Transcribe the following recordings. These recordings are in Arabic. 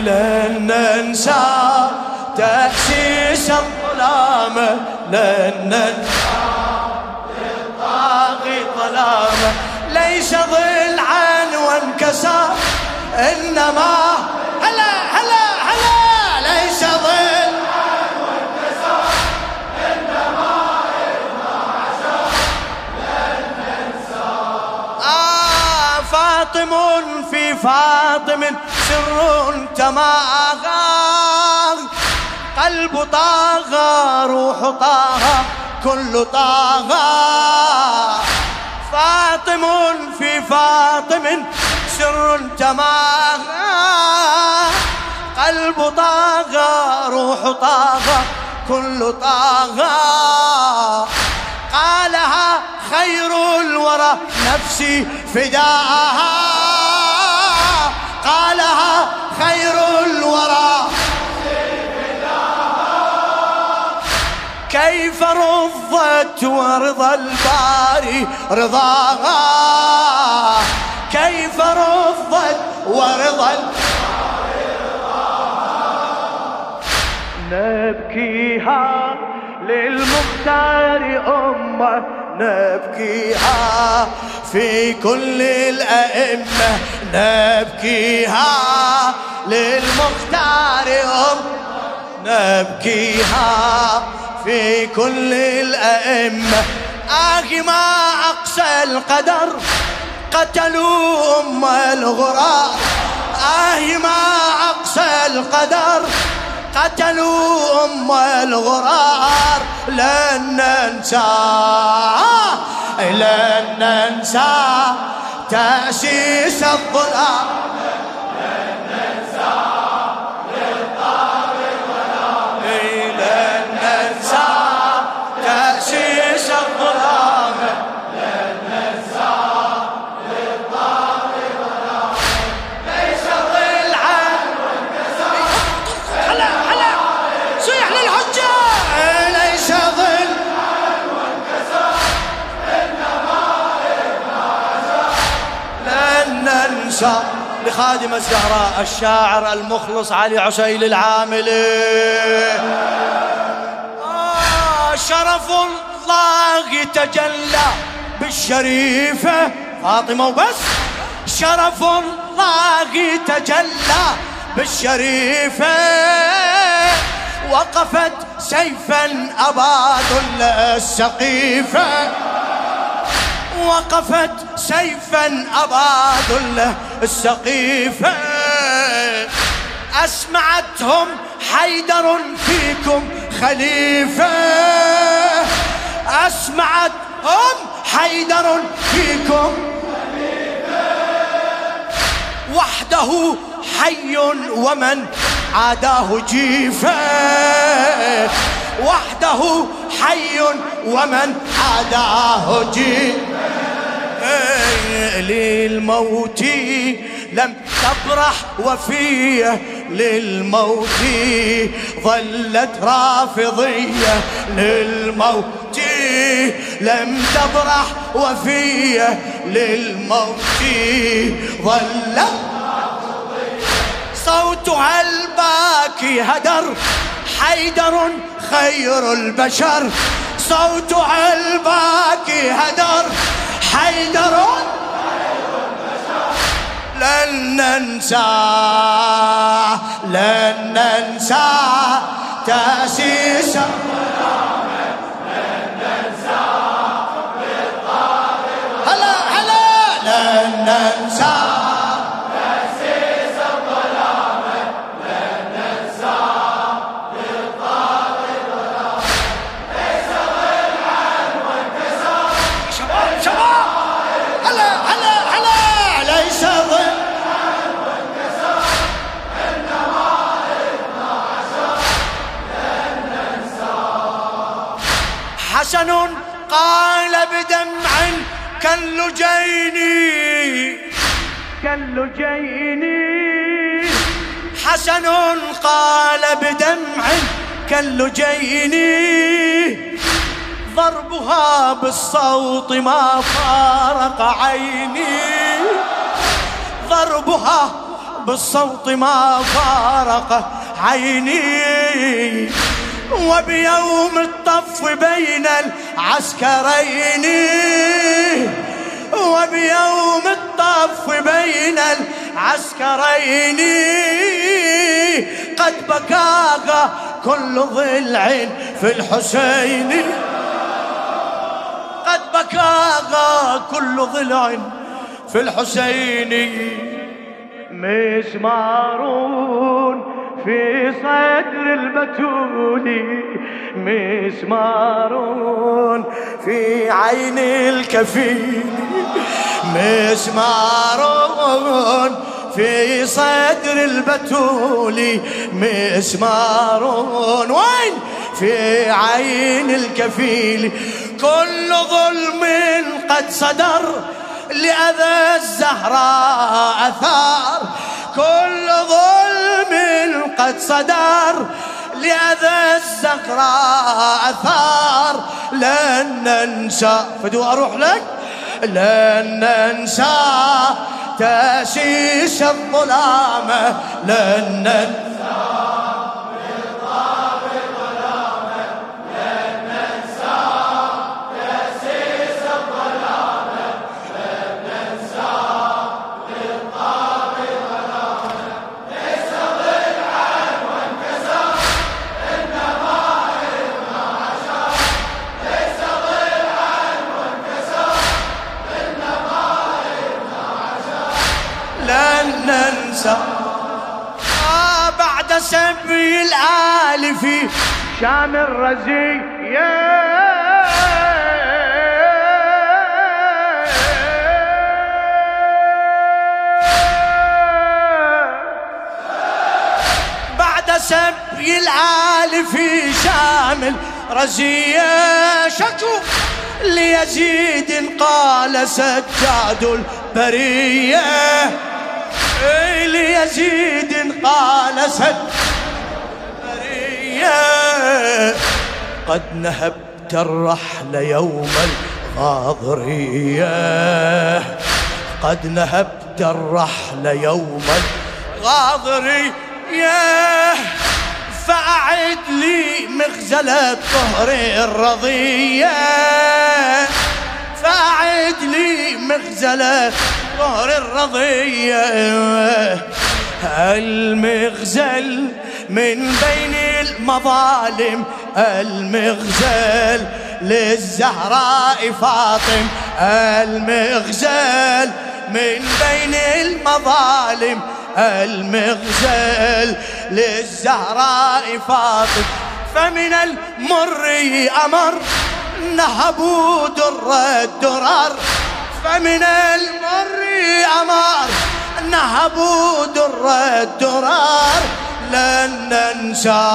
لن ننسى تأسيس الظلامة لن ننسى للطاغي ظلامة ليس ضلعا وانكسر إنما فاطم في فاطم سر تماغى قلب طاغى روح طاغى كل طاغى فاطم في فاطم سر تماغى قلب طاغى روح طاغى كل طاغى قالها خير الورى نفسي فداها قالها خير الورى. كيف رضت ورضى الباري رضاها؟ كيف رضت ورضى نبكيها للمختار أمة نبكيها في كل الأئمة نبكيها للمختار أم نبكيها في كل الأئمة. آه ما أقسى القدر قتلوا أم الغراب. آه ما أقسى القدر قتلوا أم الغرار. لن ننسى لن ننسى تأسيس الظلام. ننسى لخادم الزهراء الشاعر المخلص علي عسيل العاملي آه شرف الله تجلى بالشريفة فاطمة وبس. شرف الله تجلى بالشريفة وقفت سيفا أباد السقيفة وقفت سيفا أباد له السقيفة. أسمعتهم حيدر فيكم خليفة. أسمعتهم حيدر فيكم وحده حي ومن عاداه جيفة. وحده حي ومن عاداه جيفة. للموت لم تبرح وفية للموت. ظلت رافضية للموت. لم تبرح وفية للموت. ظلت صوتها الباكي هدر. حيدر خير البشر. صوتها الباكي هدر. حيدر لن ننسى لن ننسى تأسيس. هلا هلا. لن حسن قال بدمع كاللجين. كاللجين. حسن قال بدمع كاللجين. ضربها بالصوت ما فارق عيني. ضربها بالصوت ما فارق عيني. وبيوم الطف بين العسكرين. وبيوم الطف بين العسكرين. قد بكاها كل ضلع في الحسين. قد بكاها كل ضلع في الحسين. مسمارون في صدر البتول مسمار في عين الكفيل مسمار في صدر البتول مسمار وين؟ في عين الكفيل. كل ظلم قد صدر لأذى الزهراء أثار. كل ظلم قد صدر لأذى الزهراء أثار. لن ننسى فدو أروح لك. لن ننسى تأسيس الظلامة لن ننسى ننسى. آه بعد سبي الآل في شام الرزي بعد سبي الآل في شام الرزية شكو ليزيد قال سجاد البرية. ليزيد قال سد. قد نهبت الرحل يوم الغاضرية. قد نهبت الرحل يوم الغاضرية. فأعد لي مغزلة طهر الرضية. فأعد لي مغزلة طهر الرضية المغزل من بين المظالم. المغزل للزهراء فاطم. المغزل من بين المظالم. المغزل للزهراء فاطم. فمن المر أمر. نهبوا در الدرر فمن المر أمر نهبوا در الدرر لن ننسى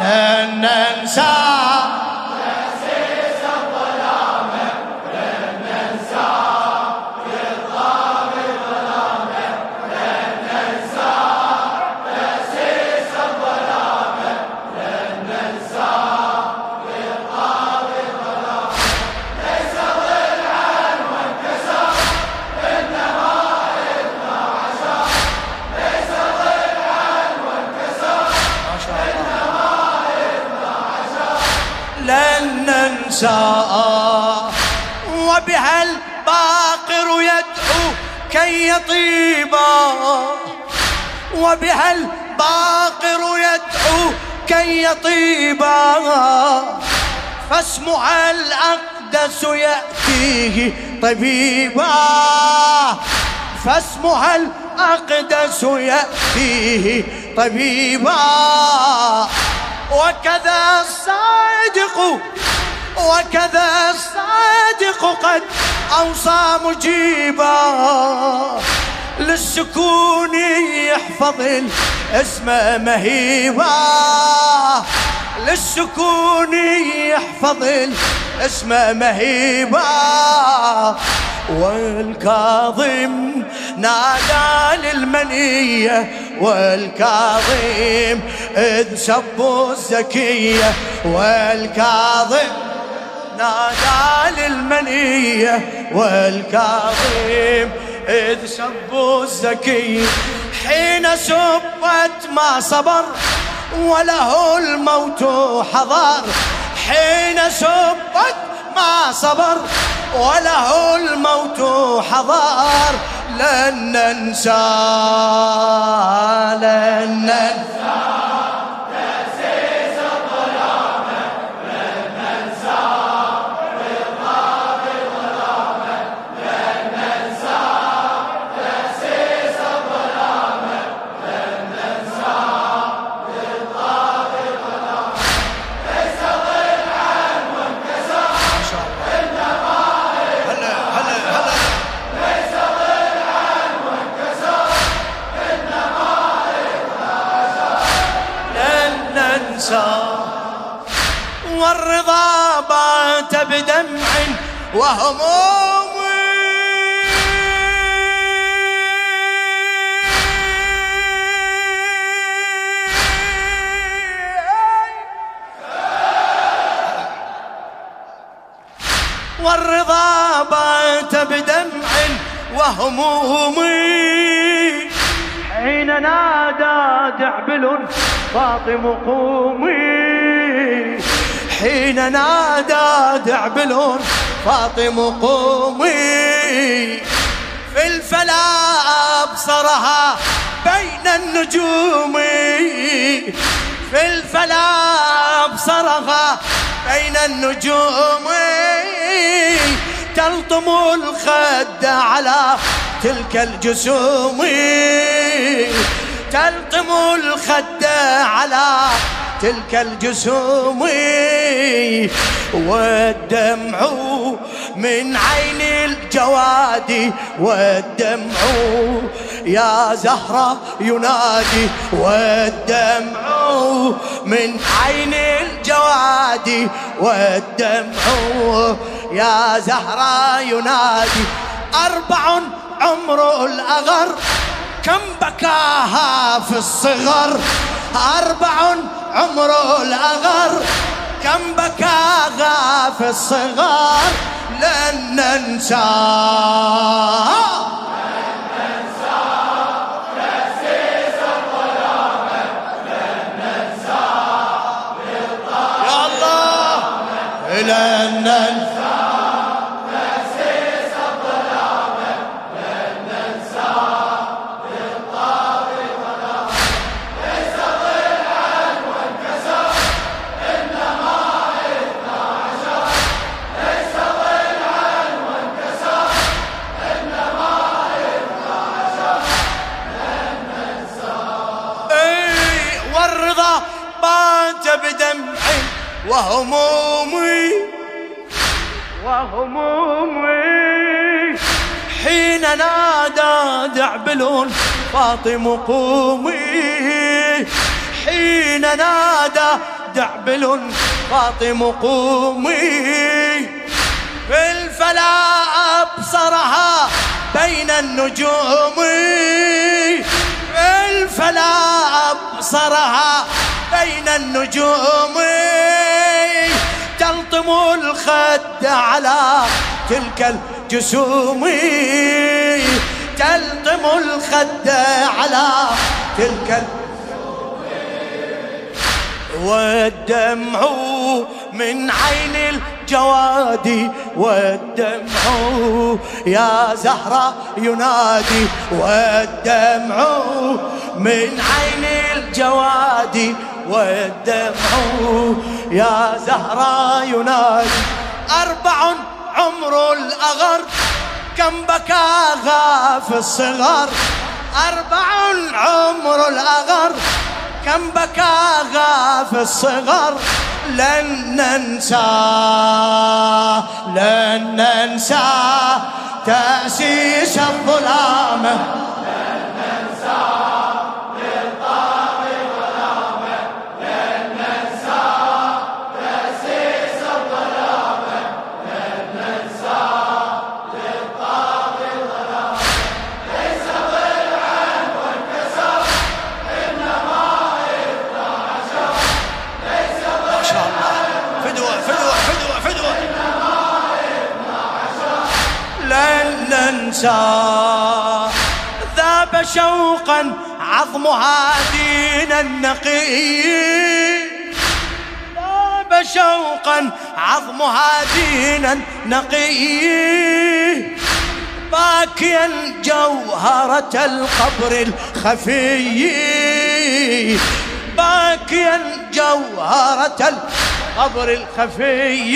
لن ننسى وبها الباقر يدعو كي يطيبا وبها الباقر يدعو كي يطيبا فاسمها الأقدس يأتيه طبيبا. فاسمها الأقدس يأتيه طبيبا. وكذا الصادق وكذا الصادق قد أوصى مجيبا للسكون يحفظ الاسم مهيبا. للسكون يحفظ الاسم مهيبا. والكاظم نادى للمنية والكاظم إذ سبوا الزكية والكاظم نادى للمنية والكاظم إذ سبوا الزكي حين سبت ما صبر وله الموت حضر. حين سبت ما صبر وله الموت حضر. لن ننسى لن ننسى. بات بدمع وهموم. والرضا بات بدمع وهموم. حين نادى دعبل فاطم قومي. حين نادى دعبل فاطم قومي في الفلا أبصرها بين النجوم. في الفلا أبصرها بين النجوم. تلطم الخد على تلك الجسوم. تلطم الخد على تلك الجسوم والدمع من عين الجواد والدمع يا زهرة ينادي والدمع من عين الجواد والدمع يا زهرة ينادي. أربع عمر الأغر كم بكاها في الصغر؟ أربع عمره الأغر كم بكاها في الصغار لن ننساه لن ننسى. فاطم قومي. حين نادى دعبل فاطم قومي. الفلا أبصرها بين النجوم. الفلا أبصرها بين النجوم. تلطم الخد على تلك الجسوم. تلطم الخد على تلك والدمع من عين الجواد والدمع يا زهرة ينادي والدمع من عين الجواد والدمع يا زهرة ينادي. أربع عمر الأغر كم بكاها في الصغر؟ أربع عمر الأغر. كم بكاها في الصغر؟ لن ننسى لن ننسى تأسيس الظلام. ننساه عظمها دين النقي ذاب شوقا عظمها دينا نقي باكيا جوهرة القبر الخفي. باكيا جوهرة القبر الخفي.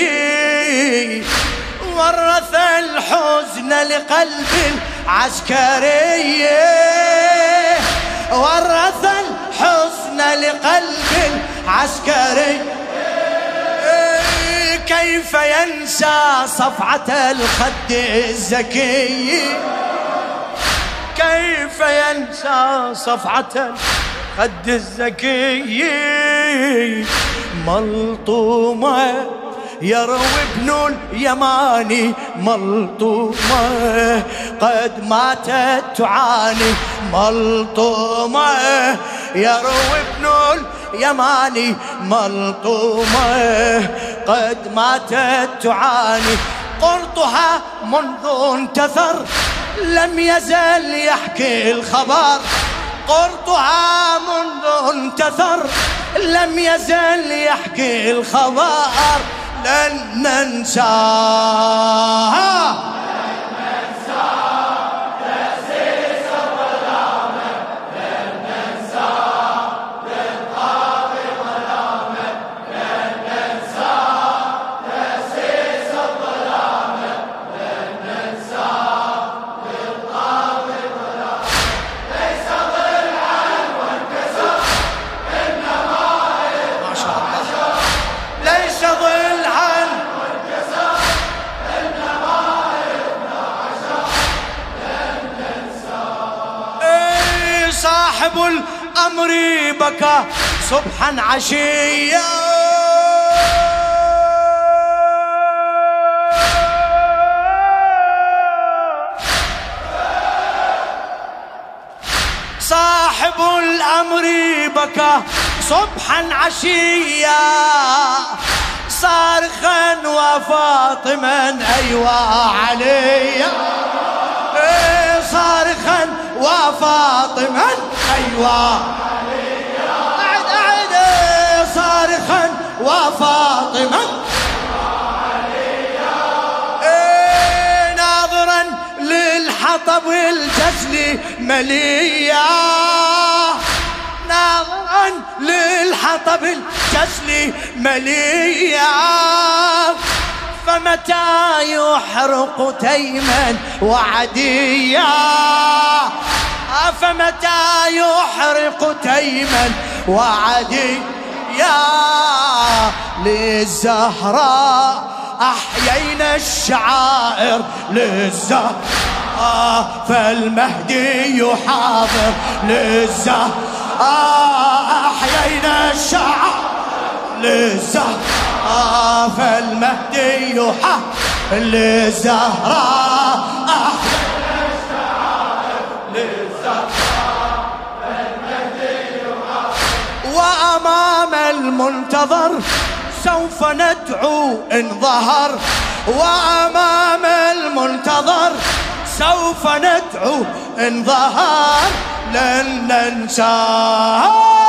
ورث الحزن لقلب العسكري. ورث الحزن لقلب العسكري كيف ينسى صفعة الخد الزكي؟ كيف ينسى صفعة الخد الزكي؟ ملطومة يروي ابن اليماني ملطومة. قد ماتت تعاني ملطومة. يروي ابن اليماني ملطومة. قد ماتت تعاني قرطها منذ انتثر. لم يزل يحكي الخبر. قرطها منذ انتثر. لم يزل يحكي الخبر. لن ننساها. صاحب الأمر بكى صبحا عشيا. صاحب الأمر بكى صبحا عشيا. صارخا وفاطما أيوا عليا. إيه، صارخا وفاطما. أيوة. أعد أعد. صارخا وفاطمة إيه ناظرا للحطب الجسل مليا ناظرا للحطب الجسل مليا فمتى يحرق تيما وعديا؟ فمتى يحرق تيما وعدي يا للزهراء؟ أحيينا الشعائر للزهراء فالمهدي يحاضر للزهراء. أحيينا الشعائر للزهراء فالمهدي يحاضر للزهراء. أحيينا وأمام المنتظر سوف ندعو إن ظهر. وأمام المنتظر سوف ندعو إن ظهر. لن ننساه